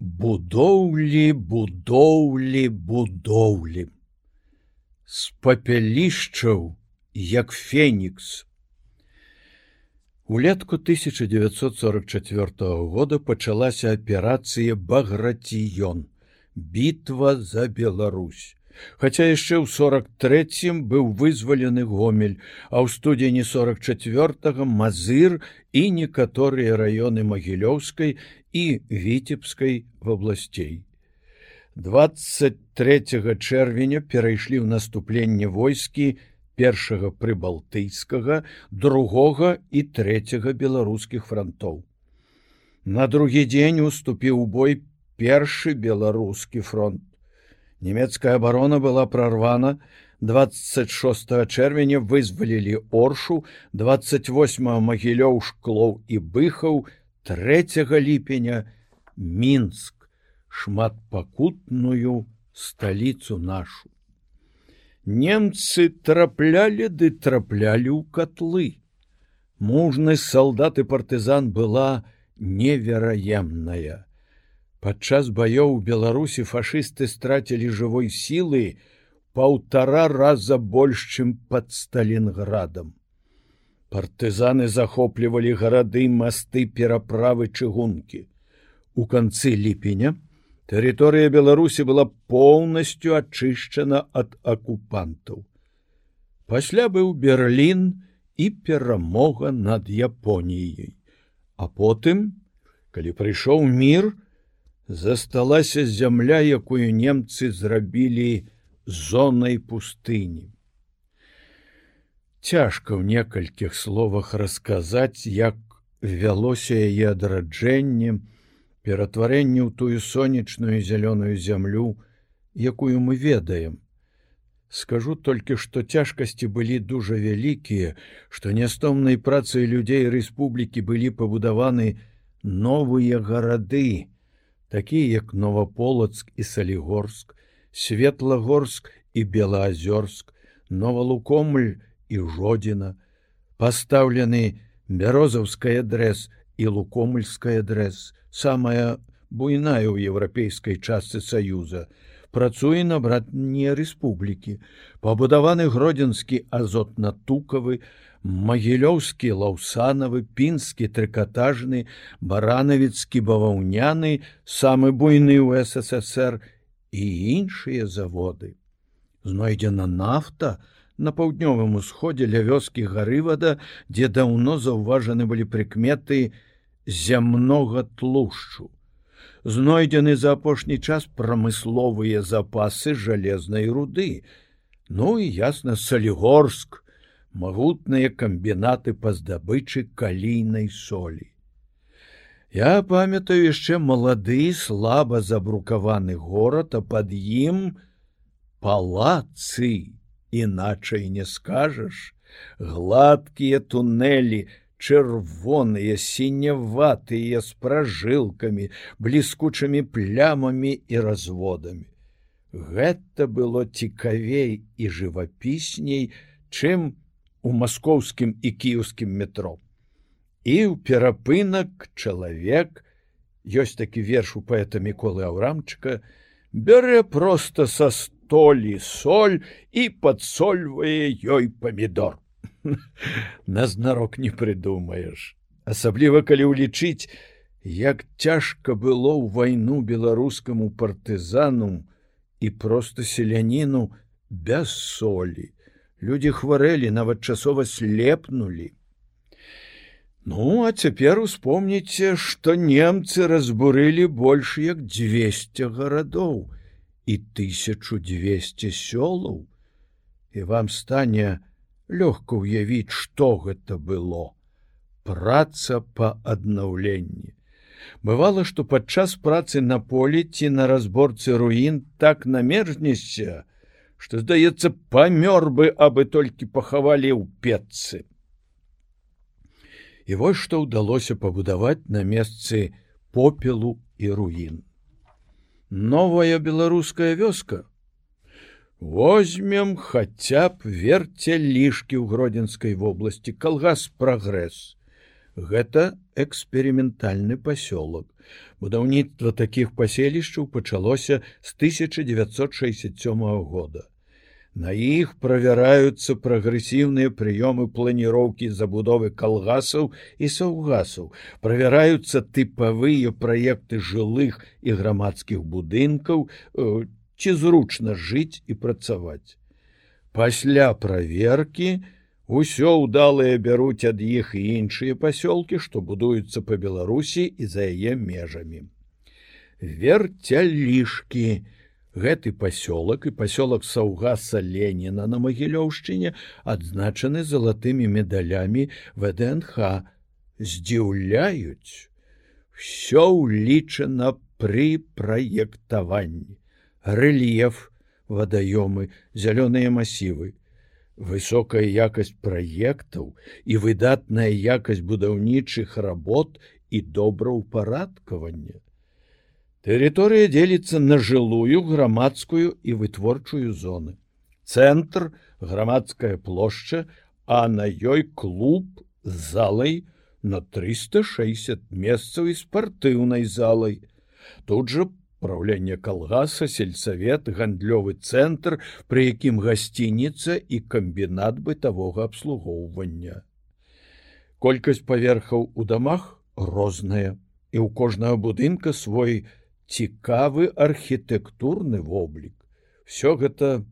будоўлі будоўлі будоўлі. З папялішчаў як фенікс улетку 1944 года пачалася аперацыя баграціён бітва за Беларусь Хаця яшчэ ў 43 быў вызвалены гомель, а ў студзені 44 мазыр і некаторыя раёны магілёўскай і віцебскай вобласцей. 23 чэрвеня перайшлі ў наступленне войскі першага прыбалтыйскага, другога і трэцяга беларускіх фронтоў. На другі дзень уступіў бой першы беларускі фронт Нямецкая абарона была прорвана. 26 чэрвеня вызвалілі оршу 28 магілёў шклоў і быхаў 3 ліпеня мінск шматпакутную сталіцу нашу. Немцы траплялі ды траплялі ў котлы. Мужны салдат і партызан была невераемная Падчас баёў у Беларусі фашысты страцілі жывой сілы паўтара раза больш, чым пад Сталінградам. Партызаны захоплівалі гарады масты пераправы чыгункі. У канцы ліпеня тэрыторыя Беларусі была поўнасцю ачышчана ад акупантаў. Пасля быў Берлін і перамога над Японіяй. А потым, калі прыйшоў мір, засталася зямля, якую немцы зрабілі зонай пустыні. Цяжка ў некалькіх словах расказаць, як вялося яе адраджэнне, ператварэнне ў тую сонечную зялёную зямлю, якую мы ведаем. Скажу толькі, што цяжкасці былі дужа вялікія, што нястомнай працай людзей рэспублікі былі пабудаваны новыя гарады, такія як новополацк і салігорск светлагорск і белаазёрск новолукомль і жодзіна пастаўлены бярозаўская дрэс і лукомльская дрэс самая буйная ў еўрапейскай частцы саюза працуе на братнія рэспублікі пабудаваны гродзенскі азотна-тукавы магілёўскі лаўсанавы пінскі трыкатажны баранавіцкі баваўняны самы буйны ў ссср і іншыя заводы. Знойдзена нафта на паўднёвым усходзе ля вёскі гарывада дзе даўно заўважаны былі прыкметы зямнога тлушчу. Знойдзены за апошні час прамысловыя запасы жалезнай руды. Ну і ясна салігорск магутныя камбінаты па здабычы калійнай солі. Я памятаю яшчэ малады слаба забрукаваны горад, а пад ім палацы, іначай не скажаш, гладкія туннелі, чырвоныя сіняватыя з пражылкамі, бліскучымі плямамі і разводамі. Гэта было цікавей і жывапісней, чым у маскоўскім і кіеўскім метро. І ў перапынак чалавек, ёсць такі верш у паэта міколы аўрамчыка, бярэ проста са столі соль і падсольвае ёй памідор. Назнарок не прыдумаеш. Асабліва калі ўлічыць, як цяжка было ў вайну беларускаму партызану і проста селяніну без солі Людзі хварэлі, нават часова слепнулі. Ну, а цяпер успомніце, што немцы разбурылі больш як 200 гарадоў і 1200 сёлаў. І вам стане лёгка ўявіць, што гэта было. Праца па аднаўленні. Бывала, што падчас працы на полі ці на разборцы руін так намержнешся, што здаецца памёр бы абы толькі пахавалі ў петцы. І вось што ўдалося пабудаваць на месцы попелу і руін. Новая беларуская вёска. Возьмем хаця б верце лішкі ў гродзенскай вобласці калгас прагрэс. Гэта эксперыментальны пасёлак. Будаўніцтва такіх паселішчаў пачалося з 1967 года. На іх правяраюцца прагрэсіўныя прыёмы планіроўкі забудовы калгасаў і саўгасаў, правяраюцца тыпавыя праекты жылых і грамадскіх будынкаў, э, ці зручна жыць і працаваць. Пасля праверкі усё ўдалыя бяруць ад іх і іншыя пасёлкі, што будуюцца па Беларусі і за яе межамі. Верцялішкі, Гэты пасёлак і пасёлак саўгаса Леніна на магілёўшчыне адзначаны залатымі медалямі ВДНХ здзіўляюць. Всё ўлічана пры праектаванні. Рэльеф, вадаёмы, зялёныя масівы. Высокая якасць праектаў і выдатная якасць будаўнічых работ і добраўпарадкавання. Тэрыторыя дзеліцца на жылую грамадскую і вытворчую зоны. Цэнтр грамадская плошча, а на ёй клуб з залай на 360 месцаў і спартыўнай залай. Тут жа праўленне калгаса, сельсавет, гандлёвы цэнтр, пры якім гасцініца і камбінат бытавога абслугоўвання. Колькасць паверхаў у дамах розная, і ў кожнага будынка свой, цікавы архітэктурны воблік. Всё гэта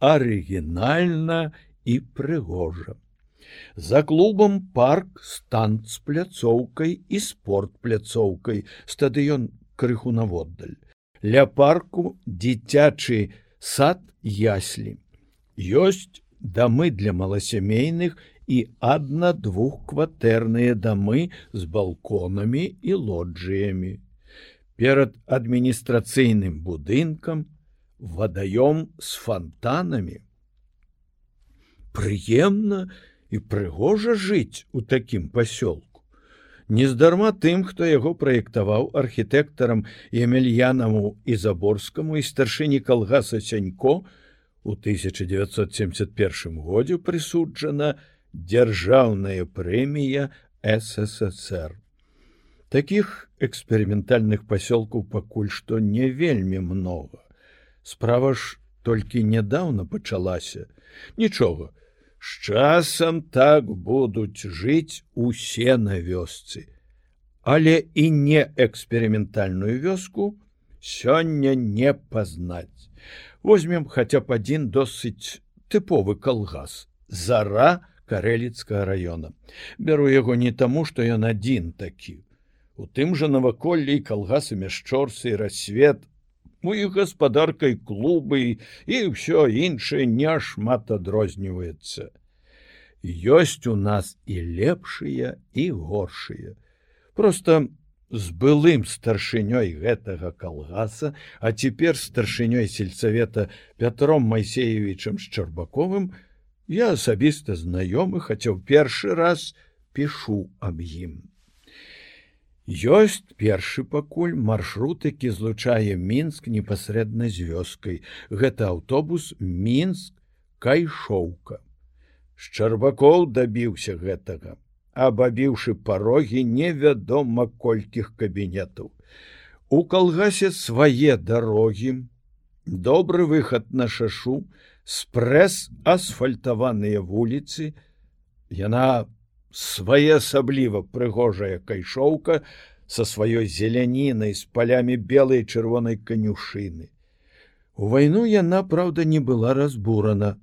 арыгінальна і прыгожа. За клубам парк стан з пляцоўкай і спорт пляцоўкай, стадыён крыху наводдаль. Ля парку дзіцячы сад яслі. Ёсць дамы для маласямейных і адна-двухкватэрныя дамы з балконамі і лоджыямі перад адміністрацыйным будынкам вадаём з фонтанамі. Прыемна і прыгожа жыць у такім пасёлку. Нездарма тым, хто яго праектаваў архітэктарам Емельянаму і заборскаму і старшыні калгаса Сянько у 1971 годзе прысуджана дзяржаўная прэмія ССР. Такіх эксперыментальных пасёлкаў пакуль што не вельмі много. Справа ж толькі нядаўна пачалася. Нічога, з часам так будуць жыць усе на вёсцы. Але і не эксперыментальную вёску сёння не пазнаць. Возьмем хаця б адзін досыць тыповы калгас. Зара карэліцкага раёна. Бяру яго не таму, што ён адзін такі. У тым жа наваколлі калгасы мяшчорцы рассвет у іх гаспадаркай клубы і ўсё іншае няшмат адрозніваецца. Ёсць у нас і лепшыя і горшыя. Просто з былым старшынёй гэтага калгаса, а цяпер старшынёй сельсавета Пятром Майсеевічам Шчарбаковым я асабіста знаёмы, хаця ў першы раз пішу аб ім. Ёсць першы пакуль маршрут, які злучае мінск непасрэдна з вёскай. Гэта аўтобус мінск кайшоўка. Шчарбакоў дабіўся гэтага, абабіўшы парогі невядома колькіх кабінетаў. У калгасе свае дарогі, добры выхад на шашу, спрэс асфальтаваныя вуліцы, Яна своеасабліва прыгожая кайшоўка со сваёй зелянінай з палямі белой чырвонай канюшыны. У вайну яна праўда не была разбурана,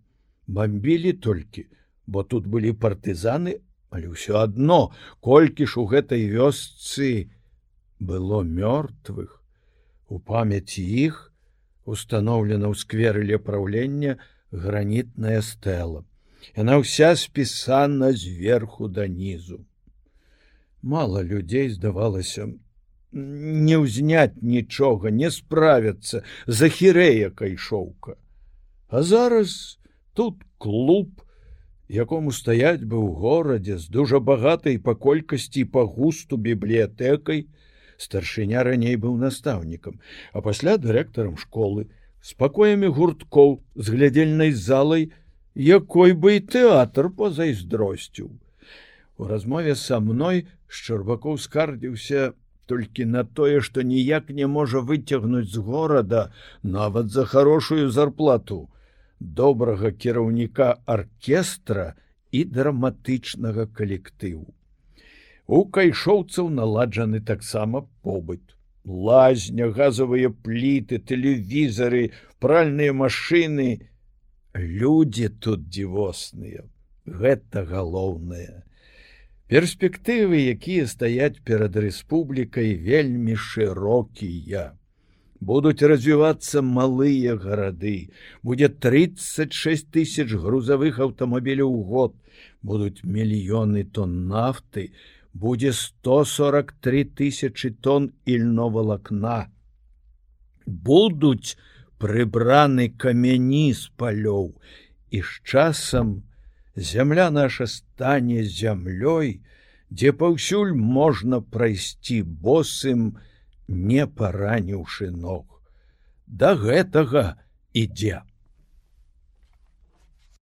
бомбілі толькі, бо тут былі партызаны, але ўсё адно, колькі ж у гэтай вёсцы было мёртвых. У памяці іх установлена ў скверыле праўлення гранітная стэла. Яна ўся спісана зверху да нізу. Мала людзей здавалася не ўзняць нічога, не справяцца за хірэя кайшоўка. А зараз тут клуб, якому стаяць бы ў горадзе з дужа багатай па колькасці па густу бібліятэкай, старшыня раней быў настаўнікам, а пасля дырэктарам школы, спакоямі гурткоў з глядзельнай залай, якой бы і тэатр позайздросціў. У размове са мной шчарбакоў скардзіўся толькі на тое, што ніяк не можа выцягнуць з горада нават за хорошую зарплату добрага кіраўніка аркестра і драматычнага калектыву. У кайшоўцаў наладжаны таксама побыт. Лазня, газавыя пліты, тэлевізары, пральныя машыны, Людзі тут дзівосныя. Гэта галоўнае. Перспектывы, якія стаяць перад рэспублікай вельмі шырокія будуць развівацца малыя гарады будзе 36 тысяч грузавых аўтамабіляў у год будуць мільёны тонн нафты будзе 143 тысячи тонн ільновалакна будуць прыбраны камяні з палёў і з часам зямля наша стане зямлёй дзе паўсюль можна прайсці босым не параніўшы ног. Да гэтага ідзе.